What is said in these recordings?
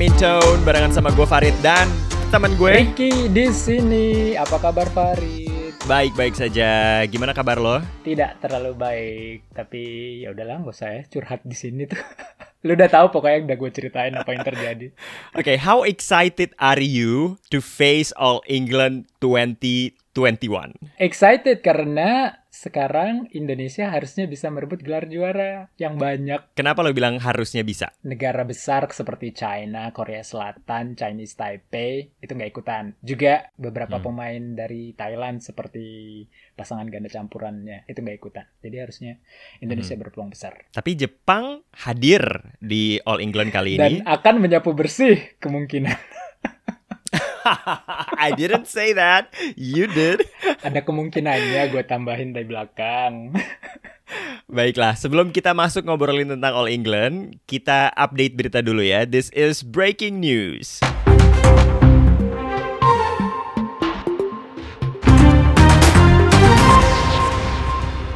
Badminton barengan sama gue Farid dan teman gue. Ricky di sini. Apa kabar Farid? Baik-baik saja. Gimana kabar lo? Tidak terlalu baik, tapi ya udahlah nggak usah ya curhat di sini tuh. Lu udah tahu pokoknya udah gue ceritain apa yang terjadi. Oke, okay, how excited are you to face All England 2021? Excited karena sekarang Indonesia harusnya bisa merebut gelar juara yang banyak. Kenapa lo bilang harusnya bisa? Negara besar seperti China, Korea Selatan, Chinese Taipei itu nggak ikutan. Juga beberapa hmm. pemain dari Thailand seperti pasangan ganda campurannya itu nggak ikutan. Jadi harusnya Indonesia hmm. berpeluang besar. Tapi Jepang hadir di All England kali ini dan akan menyapu bersih kemungkinan. I didn't say that. You did. Ada kemungkinannya gue tambahin dari belakang. Baiklah, sebelum kita masuk ngobrolin tentang All England, kita update berita dulu ya. This is breaking news.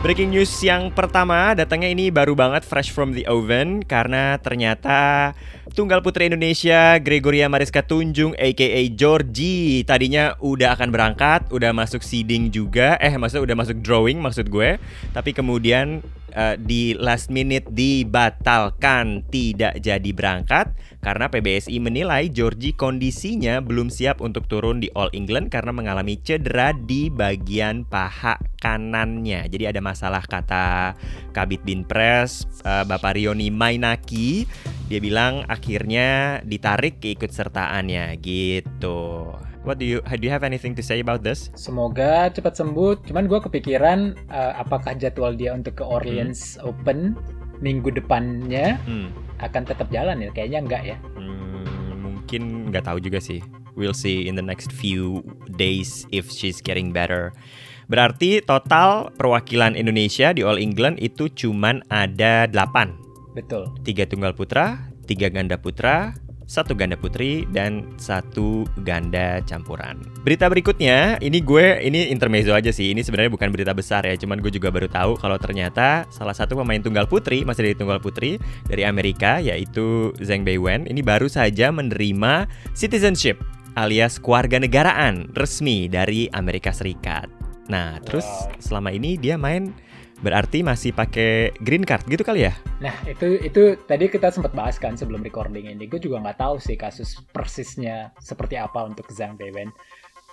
Breaking news yang pertama datangnya ini baru banget fresh from the oven karena ternyata tunggal putri Indonesia Gregoria Mariska Tunjung aka Georgie tadinya udah akan berangkat, udah masuk seeding juga, eh maksudnya udah masuk drawing maksud gue, tapi kemudian uh, di last minute dibatalkan tidak jadi berangkat karena PBSI menilai Georgie kondisinya belum siap untuk turun di All England karena mengalami cedera di bagian paha kanannya. Jadi ada masalah kata Kabit Binpres uh, Bapak Rioni Mainaki dia bilang akhirnya ditarik keikut sertaannya gitu. What do you do you have anything to say about this? Semoga cepat sembuh. Cuman gue kepikiran uh, apakah jadwal dia untuk ke Orleans hmm. Open minggu depannya hmm. akan tetap jalan ya? Kayaknya enggak ya. Hmm, mungkin nggak tahu juga sih. We'll see in the next few days if she's getting better. Berarti total perwakilan Indonesia di All England itu cuman ada 8. Betul. Tiga tunggal putra, tiga ganda putra, satu ganda putri dan satu ganda campuran. Berita berikutnya, ini gue ini intermezzo aja sih. Ini sebenarnya bukan berita besar ya, cuman gue juga baru tahu kalau ternyata salah satu pemain tunggal putri masih dari tunggal putri dari Amerika yaitu Zhang Beiwen ini baru saja menerima citizenship alias keluarga negaraan resmi dari Amerika Serikat. Nah, terus selama ini dia main Berarti masih pakai green card gitu kali ya? Nah itu itu tadi kita sempat bahas kan sebelum recording ini. Gue juga nggak tahu sih kasus persisnya seperti apa untuk Zhang Beiwen.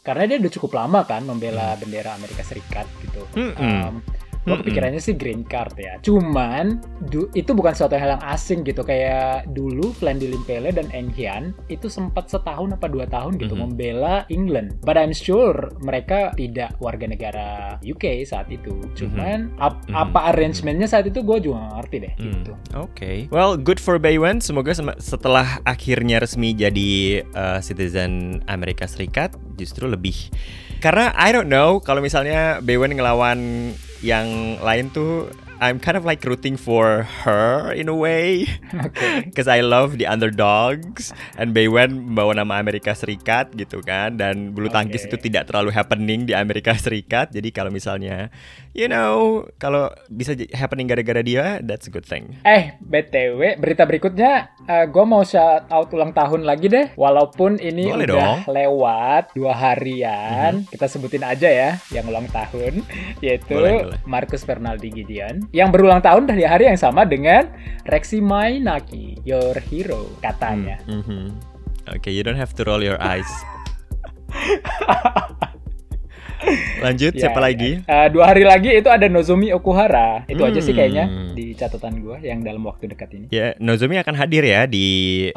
Karena dia udah cukup lama kan membela bendera Amerika Serikat gitu. Mm -hmm. um, gue kepikirannya sih green card ya. Cuman du, itu bukan suatu hal yang asing gitu. Kayak dulu Flandy Limpele dan Eng Hian itu sempat setahun apa dua tahun gitu mm -hmm. membela England. But I'm sure mereka tidak warga negara UK saat itu. Cuman ap, mm -hmm. apa arrangementnya saat itu gue juga gak ngerti deh mm. gitu. Oke. Okay. well good for Baywen semoga setelah akhirnya resmi jadi uh, citizen Amerika Serikat justru lebih. Karena I don't know kalau misalnya Baywen ngelawan yang lain tuh I'm kind of like rooting for her in a way. Okay. Cause I love the underdogs and Baywen membawa nama Amerika Serikat gitu kan dan bulu tangkis okay. itu tidak terlalu happening di Amerika Serikat. Jadi kalau misalnya you know kalau bisa happening gara-gara dia that's a good thing. Eh btw berita berikutnya uh, eh, gue mau shout out ulang tahun lagi deh. Walaupun ini Boleh udah dong. lewat dua harian, mm -hmm. kita sebutin aja ya yang ulang tahun yaitu boleh, boleh. Marcus Fernaldi Gideon yang berulang tahun dari hari yang sama dengan Rexy Mainaki, your hero katanya. Mm -hmm. Oke, okay, you don't have to roll your eyes. Lanjut, ya, siapa ya. lagi? Uh, dua hari lagi itu ada Nozomi Okuhara. Itu hmm. aja sih kayaknya hmm. di catatan gue yang dalam waktu dekat ini. Ya, Nozomi akan hadir ya di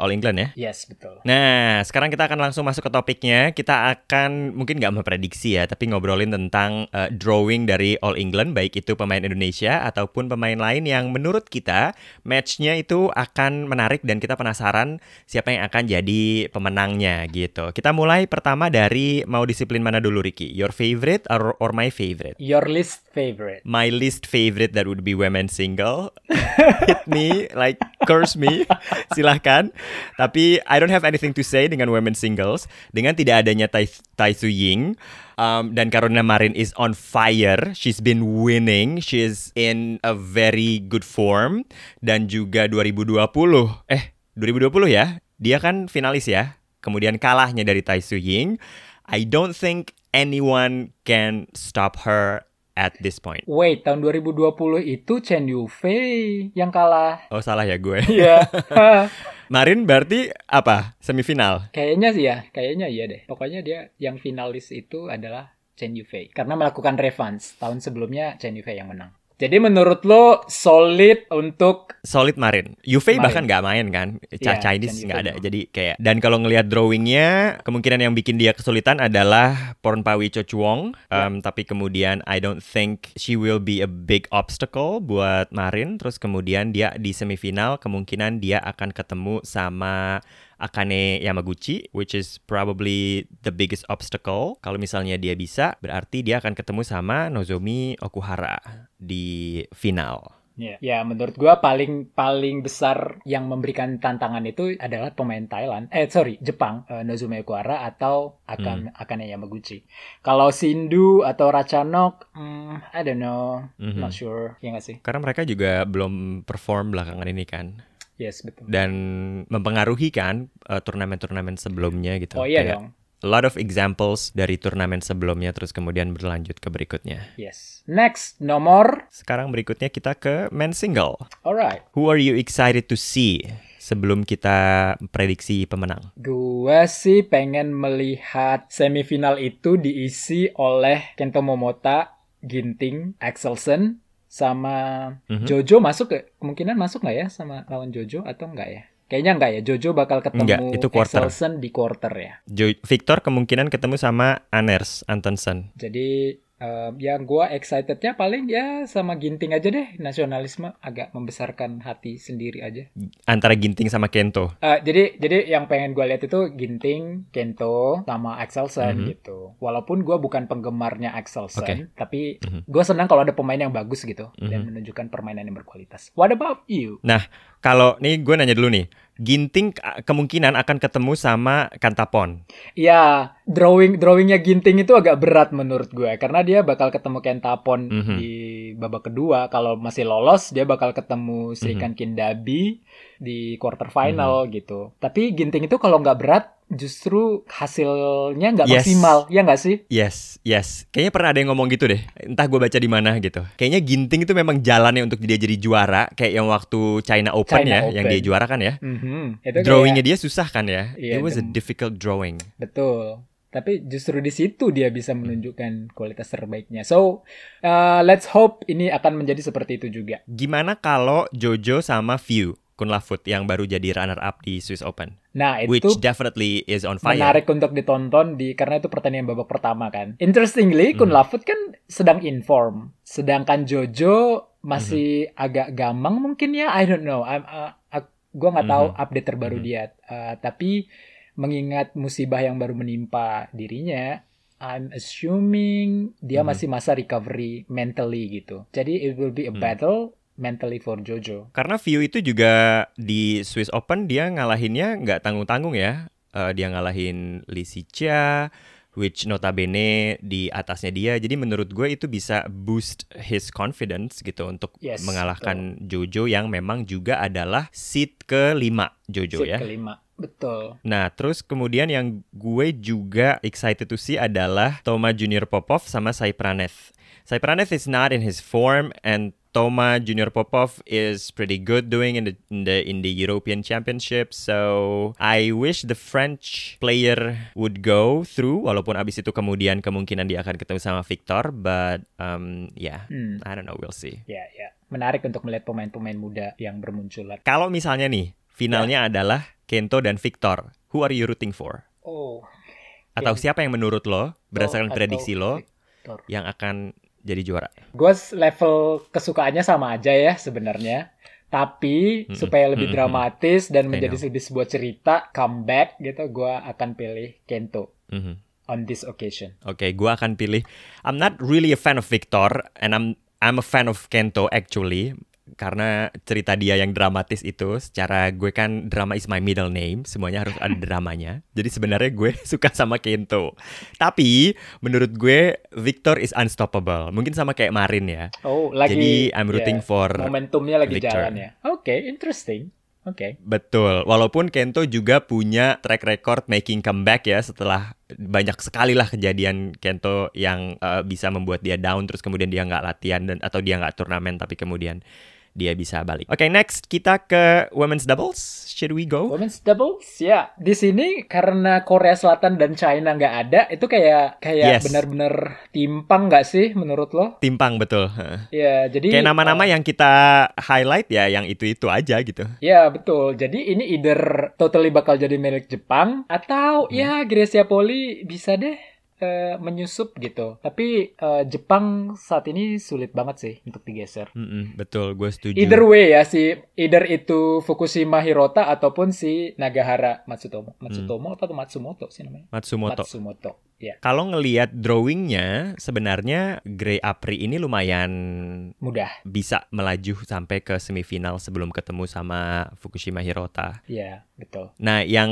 All England ya? Yes, betul. Nah, sekarang kita akan langsung masuk ke topiknya. Kita akan mungkin nggak memprediksi ya, tapi ngobrolin tentang uh, drawing dari All England, baik itu pemain Indonesia ataupun pemain lain yang menurut kita matchnya itu akan menarik dan kita penasaran siapa yang akan jadi pemenangnya gitu. Kita mulai pertama dari mau disiplin mana dulu Ricky? Your favorite favorite or, or my favorite? Your least favorite. My least favorite that would be women single. Hit me, like curse me, silahkan. Tapi I don't have anything to say dengan women singles. Dengan tidak adanya Tai, tai Su Ying. Um, dan Carolina Marin is on fire. She's been winning. She is in a very good form. Dan juga 2020. Eh, 2020 ya? dia kan finalis ya. Kemudian kalahnya dari Tai Su Ying. I don't think anyone can stop her at this point. Wait, tahun 2020 itu Chen Yufei yang kalah. Oh salah ya gue. Iya. Marin berarti apa? Semifinal. kayaknya sih ya, kayaknya iya deh. Pokoknya dia yang finalis itu adalah Chen Yufei. Karena melakukan revenge. Tahun sebelumnya Chen Yufei yang menang. Jadi menurut lo solid untuk Solid Marin. Yufei Marin. bahkan nggak main kan. Cha Iya, Chinese nggak ada. Jadi kayak dan kalau ngelihat drawingnya kemungkinan yang bikin dia kesulitan adalah Pornpawi Cho Chuong. Um, Tapi kemudian I don't think she will be a big obstacle buat Marin. Terus kemudian dia di semifinal kemungkinan dia akan ketemu sama Akane Yamaguchi, which is probably the biggest obstacle. Kalau misalnya dia bisa, berarti dia akan ketemu sama Nozomi Okuhara di final. Ya, ya menurut gua paling paling besar yang memberikan tantangan itu adalah pemain Thailand. Eh sorry, Jepang, eh, Nozomi Okuhara atau Akan Akane Yamaguchi. Kalau Sindu atau Rachanok, hmm, I don't know, Mhm. not sure, ya nggak sih? Karena mereka juga belum perform belakangan ini kan. Yes betul. Dan mempengaruhi kan uh, turnamen-turnamen sebelumnya gitu. Oh iya Kayak dong. A lot of examples dari turnamen sebelumnya terus kemudian berlanjut ke berikutnya. Yes. Next nomor, Sekarang berikutnya kita ke men single. alright. Who are you excited to see sebelum kita prediksi pemenang? Gua sih pengen melihat semifinal itu diisi oleh Kento Momota, Ginting, Axelsen, sama Mhm. Jojo masuk ke kemungkinan masuk nggak ya sama lawan Jojo atau enggak ya? Kayaknya enggak ya. Jojo bakal ketemu Enggak, itu quarter. Axelsen di quarter ya. Jo- Victor kemungkinan ketemu sama Anders Antonsen. Jadi eh, yang gua excitednya paling ya sama Ginting aja deh. Nasionalisme agak membesarkan hati sendiri aja. Antara Ginting sama Kento. Eh, jadi jadi yang pengen gue lihat itu Ginting, Kento, sama Axelsen Mhm. gitu. Walaupun gue bukan penggemarnya Axelsen, Oke. tapi Mhm. gue senang kalau ada pemain yang bagus gitu dan Mhm. menunjukkan permainan yang berkualitas. What about you? Kalau nih gue nanya dulu nih. Ginting uh, kemungkinan akan ketemu sama Kantapon. Ya, drawing drawingnya Ginting itu agak berat menurut gue karena dia bakal ketemu Kentapon Mhm. di babak kedua. Kalau masih lolos, dia bakal ketemu Mhm. Srikan Kindabi di quarter final gitu. Tapi Ginting itu kalau nggak berat, justru hasilnya nggak Yes. maksimal, ya nggak sih? Yes, yes. Kayaknya pernah ada yang ngomong gitu deh. Entah gue baca di mana gitu. Kayaknya Ginting itu memang jalannya untuk dia jadi juara. Kayak yang waktu China Open China ya, Open. yang dia juara kan ya. Mhm. Itu Drawingnya kayak- dia susah kan ya. Iya, It was a difficult drawing. betul. Tapi justru di situ dia bisa menunjukkan kualitas terbaiknya. So, uh, let's hope ini akan menjadi seperti itu juga. Gimana kalau Jojo sama View Kun Lafut yang baru jadi runner up di Swiss Open, Nah, itu which definitely is on fire. menarik untuk ditonton di karena itu pertandingan babak pertama kan. Interestingly, Kun Mhm. Lafut kan sedang inform, sedangkan Jojo masih Mhm. agak gamang mungkin ya. I don't know. I'm, uh, uh, gua nggak tahu Mhm. update terbaru Mhm. dia. Uh, tapi mengingat musibah yang baru menimpa dirinya, I'm assuming dia Mhm. masih masa recovery mentally gitu. Jadi it will be a Hmm. battle mentally for Jojo. Karena View itu juga di Swiss Open dia ngalahinnya nggak tanggung-tanggung ya. Eh, dia ngalahin Lisicia, which notabene di atasnya dia. Jadi menurut gue itu bisa boost his confidence gitu untuk Yes, mengalahkan Jojo yang memang juga adalah seed kelima Jojo Seat ya. kelima. Betul. Nah, terus kemudian yang gue juga excited to see adalah Toma Junior Popov sama Sai Praneth. Sai Praneth is not in his form and Toma Junior Popov is pretty good doing in the in the in the European Championship. So I wish the French player would go through walaupun abis itu kemudian kemungkinan dia akan ketemu sama Victor, but um yeah, Hmm. I don't know, we'll see. Ya, ya. Menarik untuk melihat pemain-pemain muda yang bermunculan. Kalau misalnya nih finalnya adalah Kento dan Victor, who are you rooting for? Oh. Atau Kento siapa yang menurut lo berdasarkan atau prediksi lo Victor. yang akan jadi juara? Gue level kesukaannya sama aja ya sebenarnya. Tapi Mm-mm. supaya lebih Mm-mm. dramatis dan menjadi lebih sebuah cerita comeback gitu, gue akan pilih Kento Mhm. on this occasion. Oke, gua akan pilih. I'm not really a fan of Victor, and I'm I'm a fan of Kento actually. Karena cerita dia yang dramatis itu, secara gue kan drama is my middle name, semuanya harus ada dramanya. Jadi sebenarnya gue suka sama Kento. Tapi menurut gue Victor is unstoppable. Mungkin sama kayak Marin ya. Oh, lagi Jadi I'm rooting ya, for momentumnya lagi Victor. jalan ya. Oke, interesting. Oke. Betul. Walaupun Kento juga punya track record making comeback ya setelah banyak sekali lah kejadian Kento yang uh, bisa membuat dia down terus kemudian dia nggak latihan dan atau dia nggak turnamen tapi kemudian dia bisa balik. Oke, okay, next kita ke women's doubles. Should we go? Women's doubles, ya. Di sini karena Korea Selatan dan China nggak ada, itu kayak kayak yes. benar-benar timpang nggak sih menurut lo? Timpang betul. Ya, jadi kayak nama-nama uh, yang kita highlight ya, yang itu-itu aja gitu. Ya betul. Jadi ini either totally bakal jadi milik Jepang atau hmm. ya Grecia Poli bisa deh uh, menyusup gitu. Tapi uh, Jepang saat ini sulit banget sih untuk digeser. Mm -mm, betul, gue setuju. Either way ya si either itu Fukushima Hirota ataupun si Nagahara Matsutomo. Matsutomo mm. apa Matsumoto sih namanya? Matsumoto. Matsumoto. Ya. Kalau ngelihat drawingnya, sebenarnya Grey Apri ini lumayan mudah. Bisa melaju sampai ke semifinal sebelum ketemu sama Fukushima Hirota. Iya, betul. Nah, yang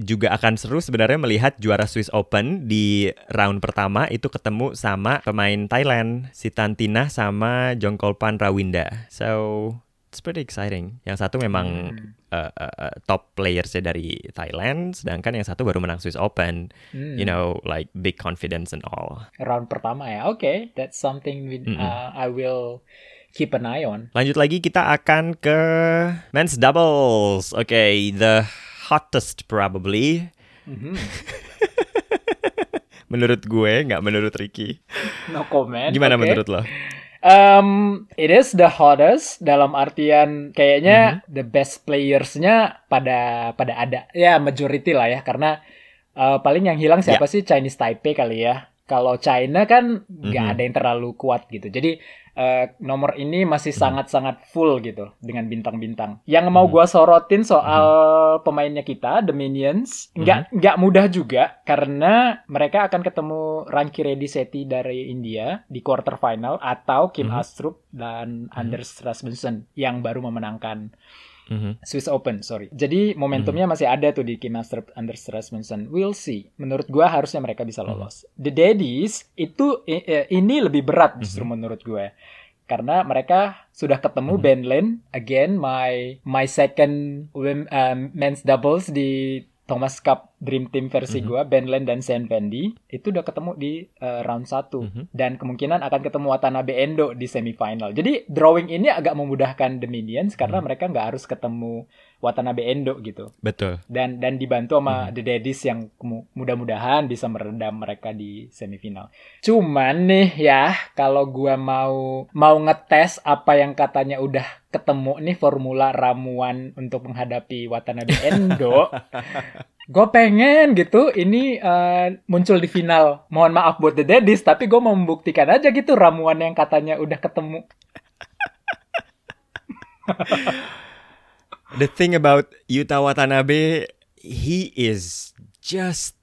juga akan seru sebenarnya melihat juara Swiss Open di round pertama itu ketemu sama pemain Thailand, si Tantina sama Jongkolpan Rawinda. So, it's pretty exciting. Yang satu memang hmm. uh, uh, top players dari Thailand, sedangkan yang satu baru menang Swiss Open. Hmm. You know, like big confidence and all. Round pertama ya, oke, okay. that's something we, uh, mm I will keep an eye on. Lanjut lagi kita akan ke men's doubles. Oke, okay, the hottest probably. Mm-hmm. menurut gue, nggak menurut Ricky. No comment. Gimana okay. menurut lo? Um, it is the hottest dalam artian kayaknya mm -hmm. the best playersnya pada pada ada ya majority lah ya karena uh, paling yang hilang siapa yeah. sih Chinese Taipei kali ya kalau China kan nggak mm -hmm. ada yang terlalu kuat gitu jadi uh, nomor ini masih hmm. sangat-sangat hmm. full gitu dengan bintang-bintang. Yang mau hmm. gue sorotin soal hmm. pemainnya kita, The Minions, nggak hmm. nggak mudah juga karena mereka akan ketemu Ranki Reddy Seti dari India di quarter final atau Kim hmm. Astrup dan hmm. Anders Rasmussen yang baru memenangkan Mm-hmm. Swiss Open, sorry. Jadi momentumnya mm-hmm. masih ada tuh di Kim Anders Rasmussen. We'll see. Menurut gua harusnya mereka bisa mm-hmm. lolos. Mm-hmm. The Daddies itu ini lebih berat justru mm-hmm. menurut gue. Karena mereka sudah ketemu mm-hmm. Ben Lin again my my second um, men's doubles di Thomas Cup Dream Team versi mm -hmm. gue, Ben Len dan Sen Fendi itu udah ketemu di uh, round 1 mm -hmm. dan kemungkinan akan ketemu Watanabe Endo di semifinal. Jadi drawing ini agak memudahkan The Minions karena mm -hmm. mereka nggak harus ketemu Watanabe Endo gitu. Betul. Dan dan dibantu sama hmm. The Daddies yang mudah-mudahan bisa meredam mereka di semifinal. Cuman nih ya, kalau gua mau mau ngetes apa yang katanya udah ketemu nih formula ramuan untuk menghadapi Watanabe Endo. gue pengen gitu ini uh, muncul di final. Mohon maaf buat The Daddies, tapi gue mau membuktikan aja gitu ramuan yang katanya udah ketemu. the thing about Yuta Watanabe, he is just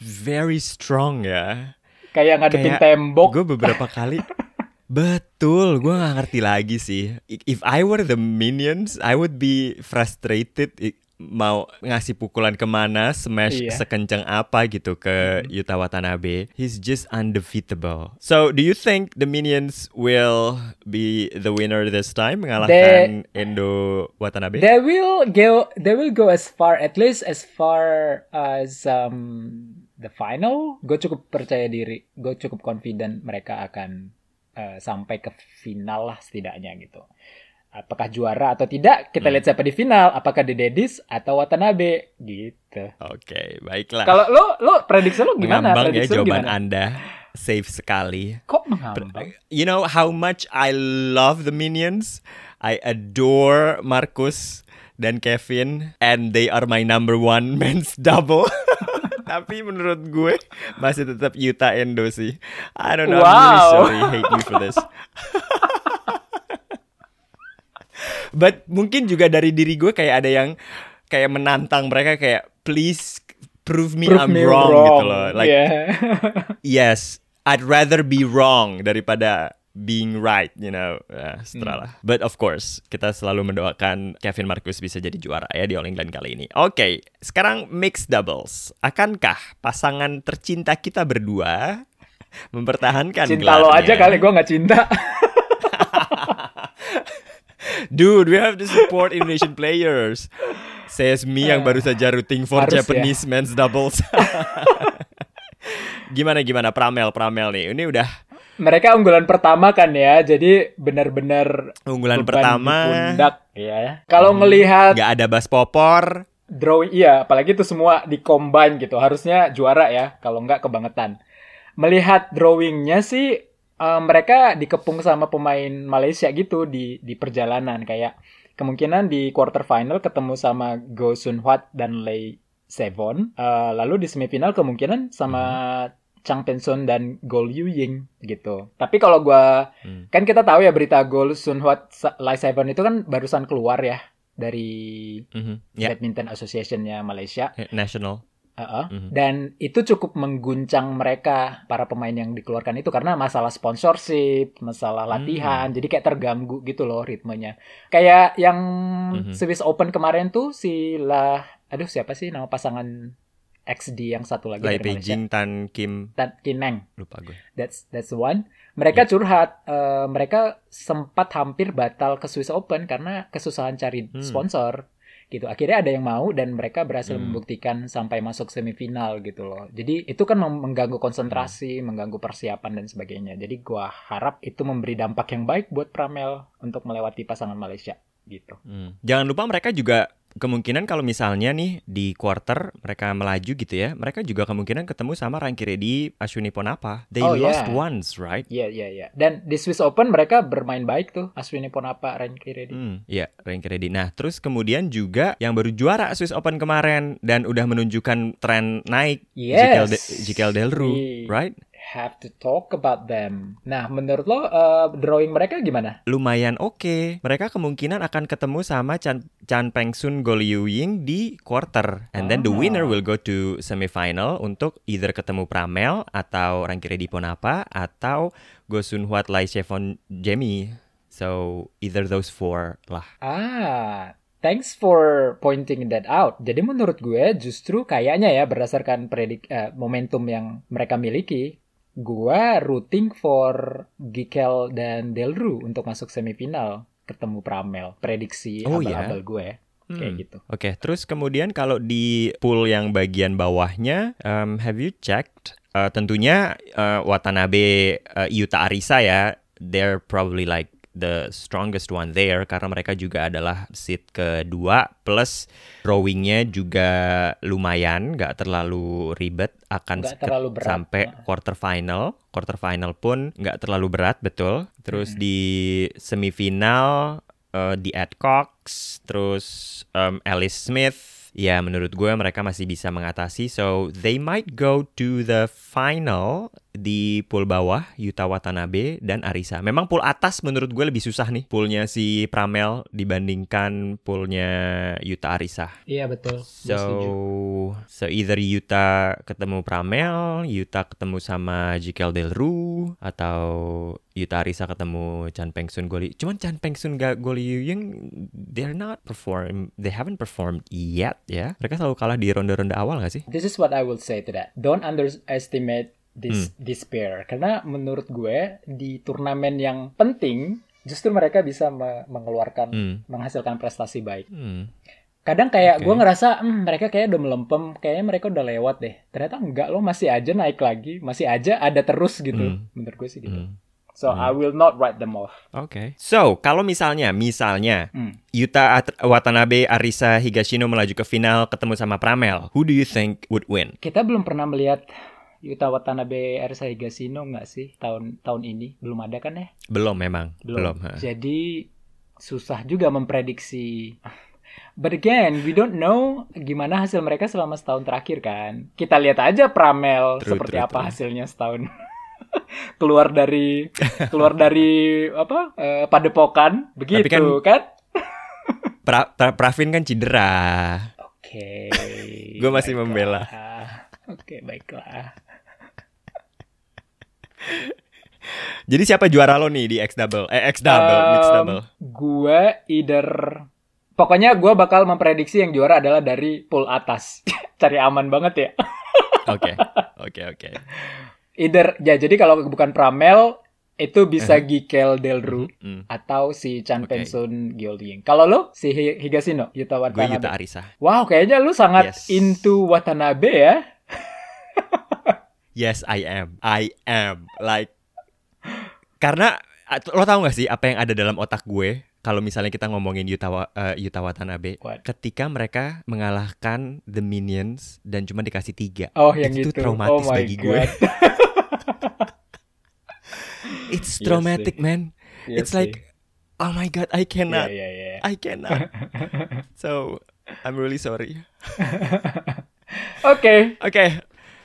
very strong ya. Kayak ngadepin Kayak tembok. Gue beberapa kali Betul, gue gak ngerti lagi sih. If I were the minions, I would be frustrated mau ngasih pukulan ke mana, smash iya. sekencang apa gitu ke mm-hmm. Yuta Watanabe. He's just undefeatable. So, do you think the Minions will be the winner this time mengalahkan they, Endo Watanabe? They will go they will go as far at least as far as um the final. Gue cukup percaya diri, gue cukup confident mereka akan uh, sampai ke final lah setidaknya gitu. Apakah juara atau tidak kita hmm. lihat siapa di final. Apakah di Dedis atau Watanabe? Gitu. Oke okay, baiklah. Kalau lo lo prediksi lo gimana? Mengambang prediksi ya jawaban gimana? anda. Safe sekali. Kok mengambang? You know how much I love the minions? I adore Marcus dan Kevin and they are my number one men's double tapi menurut gue masih tetap Yuta Endo sih I don't know wow. I'm really sorry hate you for this But mungkin juga dari diri gue kayak ada yang kayak menantang mereka kayak please prove me prove I'm me wrong, wrong gitu loh. Like yeah. yes, I'd rather be wrong daripada being right, you know, uh, setelah hmm. But of course, kita selalu mendoakan Kevin Marcus bisa jadi juara ya di All England kali ini. Oke, okay, sekarang mixed doubles. Akankah pasangan tercinta kita berdua mempertahankan Cinta gelarnya? lo aja kali, gue nggak cinta. Dude, we have to support Indonesian players. Says me yang baru saja rooting for Harus ya. Japanese men's doubles. gimana gimana Pramel Pramel nih. Ini udah Mereka unggulan pertama kan ya, jadi benar-benar unggulan pertama. pundak ya. Kalau ngelihat Gak ada bas popor. drawing iya, apalagi itu semua di combine gitu, harusnya juara ya, kalau nggak kebangetan. Melihat drawingnya sih eh, mereka dikepung sama pemain Malaysia gitu di di perjalanan kayak kemungkinan di quarter final ketemu sama Go Sun Hwat dan Lei Sevon, Eh, lalu di semifinal kemungkinan sama Chang Penson dan Gol Yu Ying gitu. Tapi kalau gua Hmm. kan kita tahu ya berita Gol Sun Hwat Lei Sevon itu kan barusan keluar ya dari Mhm. Ya, Badminton Association-nya Malaysia. national. Heeh. Mhm. Dan itu cukup mengguncang mereka para pemain yang dikeluarkan itu karena masalah sponsorship, masalah Hmm. latihan, jadi kayak terganggu gitu loh ritmenya. Kayak yang Mhm. Swiss Open kemarin tuh si lah, aduh siapa sih nama pasangan XD yang satu lagi Lai dari Malaysia? Beijing Tan Kim Tan Kineng. lupa gue. That's that's one. Mereka curhat, eh, mereka sempat hampir batal ke Swiss Open karena kesusahan cari Hmm. sponsor gitu. Akhirnya ada yang mau dan mereka berhasil Hmm. membuktikan sampai masuk semifinal gitu loh. Jadi itu kan mengganggu konsentrasi, Hmm. mengganggu persiapan dan sebagainya. Jadi gua harap itu memberi dampak yang baik buat Pramel untuk melewati pasangan Malaysia gitu. Hmm. Jangan lupa mereka juga kemungkinan kalau misalnya nih di quarter mereka melaju gitu ya, mereka juga kemungkinan ketemu sama Ranki Reddy Ashwini Ponapa. They Oh, lost yeah. once, right? Iya iya iya. Dan di Swiss Open mereka bermain baik tuh. Aswini Ponapa, Ranki Reddy. Hmm, iya, Ranki Reddy. Nah, terus kemudian juga yang baru juara Swiss Open kemarin dan udah menunjukkan tren naik, Jikel, Yes. De- Jikel Delru, We right? Have to talk about them. Nah, menurut lo uh, drawing mereka gimana? Lumayan oke. Mereka kemungkinan akan ketemu sama Chan, Chan Peng Sun Go Liu Ying di quarter. And then the Ah. winner will go to semifinal untuk either ketemu Pramel atau Ranki Reddy Ponapa atau Go Sun Hwat Lai Chevon Jamie. So either those four lah. Ah, thanks for pointing that out. Jadi menurut gue justru kayaknya ya berdasarkan predik eh, momentum yang mereka miliki, gue rooting for Gikel dan Delru untuk masuk semifinal ketemu Pramel. Prediksi Oh, ya? abal-abal gue kayak Hmm. gitu. Oke, terus kemudian kalau di pool yang bagian bawahnya, um, have you checked? Uh, tentunya uh, Watanabe, uh, Yuta Arisa ya, they're probably like the strongest one there karena mereka juga adalah seat kedua plus rowingnya juga lumayan, nggak terlalu ribet akan terlalu berat. sampai Nah. quarter final. Quarter final pun nggak terlalu berat, betul. Terus Mm-mm. di semifinal uh, di Adcox, terus um, Alice Smith. Ya, menurut gue mereka masih bisa mengatasi. So, they might go to the final di pool bawah, Yuta Watanabe dan Arisa. Memang pool atas menurut gue lebih susah nih. Poolnya si Pramel dibandingkan poolnya Yuta Arisa. Iya betul. So, setuju. so either Yuta ketemu Pramel, Yuta ketemu sama Jikel Delru, atau Yuta Arisa ketemu Chan Peng Sun Goli. Cuman Chan Peng Sun ga Goli Yuying, they're not perform, they haven't performed yet ya. Mereka selalu kalah di ronde-ronde awal gak sih? This is what I will say to that. Don't underestimate this Hmm. this pair karena menurut gue di turnamen yang penting justru mereka bisa me- mengeluarkan Hmm. menghasilkan prestasi baik. Hmm. Kadang kayak Oke. gue ngerasa hmm, mereka kayak udah melempem, kayaknya mereka udah lewat deh. Ternyata enggak loh, masih aja naik lagi, masih aja ada terus gitu. Hmm. Menurut gue sih gitu. Hmm. So I will not write them off. Oke. So, kalau misalnya, misalnya Hmm. Yuta At- Watanabe, Arisa Higashino melaju ke final ketemu sama Pramel, who do you think would win? Kita belum pernah melihat Yuta Watanabe Arisa Higashino nggak sih tahun tahun ini? Belum ada kan ya? Belum memang, belum. ha. Jadi susah juga memprediksi. But again, we don't know gimana hasil mereka selama setahun terakhir kan. Kita lihat aja Pramel True, seperti true, apa true. hasilnya setahun. keluar dari keluar dari apa? eh, padepokan begitu kan- kan? Pra, Pra- Pravin kan cedera. Oke. Gua masih baiklah. membela. Oke, baiklah. Jadi siapa juara lo nih di X double? Eh X double, mixed Um, double. Gue either pokoknya gue bakal memprediksi yang juara adalah dari pool atas. Cari aman banget ya. Oke, oke, oke. Either ya jadi kalau bukan Pramel, itu bisa Uh-huh. Gikel Delru Hmm. atau si Chan Oke. Pensun Gyolding. Kalau lo si Hi- Higashino Yuta Gue Watanabe. Yuta Arisa. Wow, kayaknya lu sangat Yes. into Watanabe ya. Yes, I am. I am. Like karena lo tau gak sih apa yang ada dalam otak gue kalau misalnya kita ngomongin Yuta, Wa- eh, Yuta Watanabe What? ketika mereka mengalahkan the minions dan cuma dikasih tiga Oh, yang Itu gitu. traumatis oh my bagi gue. God. it's Iya traumatic man Iya it's like oh my god I cannot iya, iya. I cannot so I'm really sorry Oke. Oke,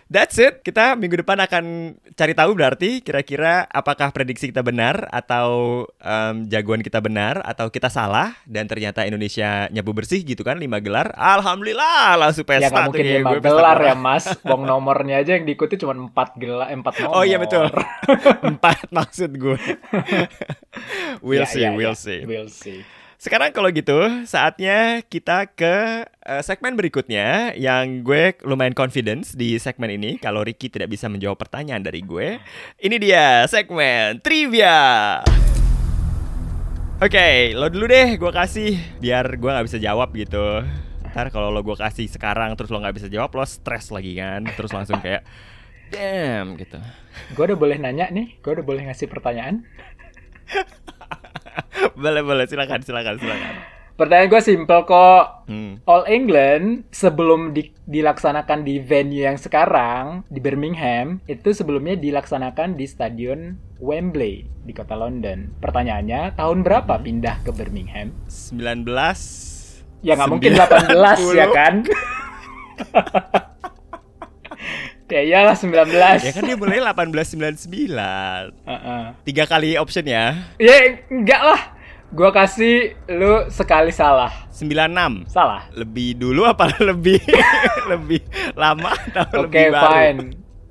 that's it. Kita minggu depan akan cari tahu berarti kira-kira apakah prediksi kita benar atau em, jagoan kita benar atau kita salah dan ternyata Indonesia nyabu bersih gitu kan lima gelar. Alhamdulillah langsung pesta Ya nggak tuh mungkin kayak lima pesta gelar ya mas. Wong nomornya aja yang diikuti cuma empat gelar, empat nomor. Oh iya betul. Empat maksud gue. we'll Ya, see, ya, we'll ya. see. We'll see. Sekarang kalau gitu, saatnya kita ke eh, segmen berikutnya yang gue lumayan confidence di segmen ini kalau Ricky tidak bisa menjawab pertanyaan dari gue. Ini dia segmen trivia. Oke, lo dulu deh, gue kasih biar gue nggak bisa jawab gitu. Ntar kalau lo gue kasih sekarang terus lo nggak bisa jawab, lo stres lagi kan, terus langsung kayak damn gitu. Gue udah boleh nanya nih. Gue udah boleh ngasih pertanyaan. boleh boleh, silakan silakan silakan. Pertanyaan gue simple kok. Hmm. All England sebelum di- dilaksanakan di venue yang sekarang di Birmingham itu sebelumnya dilaksanakan di stadion Wembley di kota London. Pertanyaannya tahun berapa pindah ke Birmingham? 19 Ya nggak mungkin 90. 18 ya kan? ya iyalah 19. Ya kan dia mulai 1899. Heeh. Tiga kali option ya. Ya enggak lah. Gua kasih lu sekali salah. 96. Salah. Lebih dulu apa lebih lebih lama atau Oke, lebih baru? fine.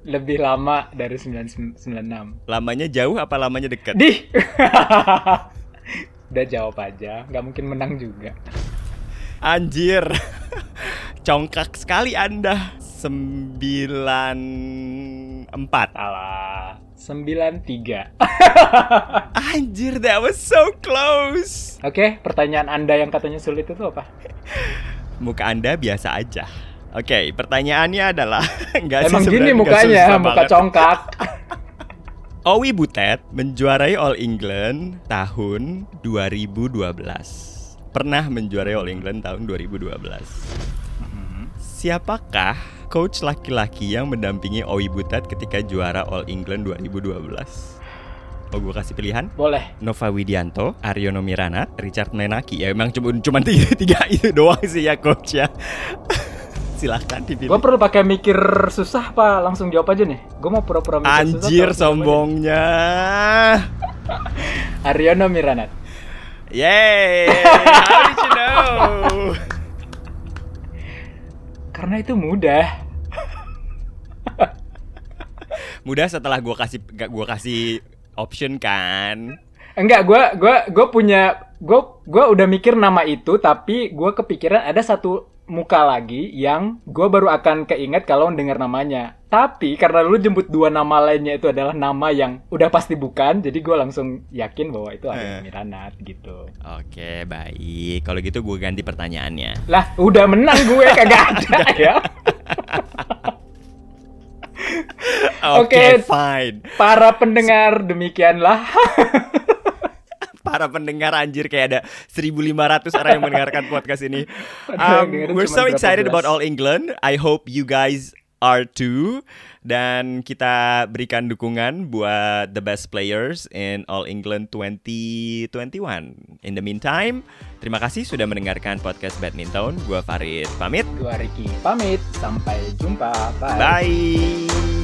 Lebih lama dari 996. Lamanya jauh apa lamanya dekat? Di. Udah jawab aja, nggak mungkin menang juga. Anjir. Congkak sekali Anda. 94. Salah. 93. Anjir, that was so close. Oke, pertanyaan Anda yang katanya sulit itu apa? Muka Anda biasa aja. Oke, pertanyaannya adalah enggak sih Emang gini mukanya, muka banget. congkak. Owi Butet menjuarai All England tahun 2012. Pernah menjuarai All England tahun 2012. Siapakah coach laki-laki yang mendampingi Owi Butet ketika juara All England 2012? Oh, gue kasih pilihan. Boleh. Nova Widianto, Aryono Miranat, Richard Menaki. Ya emang cuma cuma tiga, tiga itu doang sih ya coach ya. Silahkan dipilih. Gue perlu pakai mikir susah apa langsung jawab aja nih? Gue mau pura-pura mikir susah. Anjir jawab sombongnya. Aryono Miranat. Yay! How did you know? Karena itu mudah. Mudah setelah gua kasih gak gua kasih option kan. Enggak, gue gua gua punya gue gua udah mikir nama itu tapi gue kepikiran ada satu muka lagi yang gue baru akan keinget kalau dengar namanya. Tapi karena lu jemput dua nama lainnya itu adalah nama yang udah pasti bukan, jadi gue langsung yakin bahwa itu Eh. ada Miranat gitu. Oke, baik. Kalau gitu gue ganti pertanyaannya. Lah, udah menang gue kagak ada ya. Oke, Oke. fine. Para pendengar demikianlah. Para pendengar anjir kayak ada 1500 orang yang mendengarkan podcast ini. Um, we're so excited about All England. I hope you guys are too. Dan kita berikan dukungan buat the best players in All England 2021. In the meantime, terima kasih sudah mendengarkan podcast badminton. Gua Farid pamit. Gua Ricky pamit, sampai jumpa. Bye. Bye.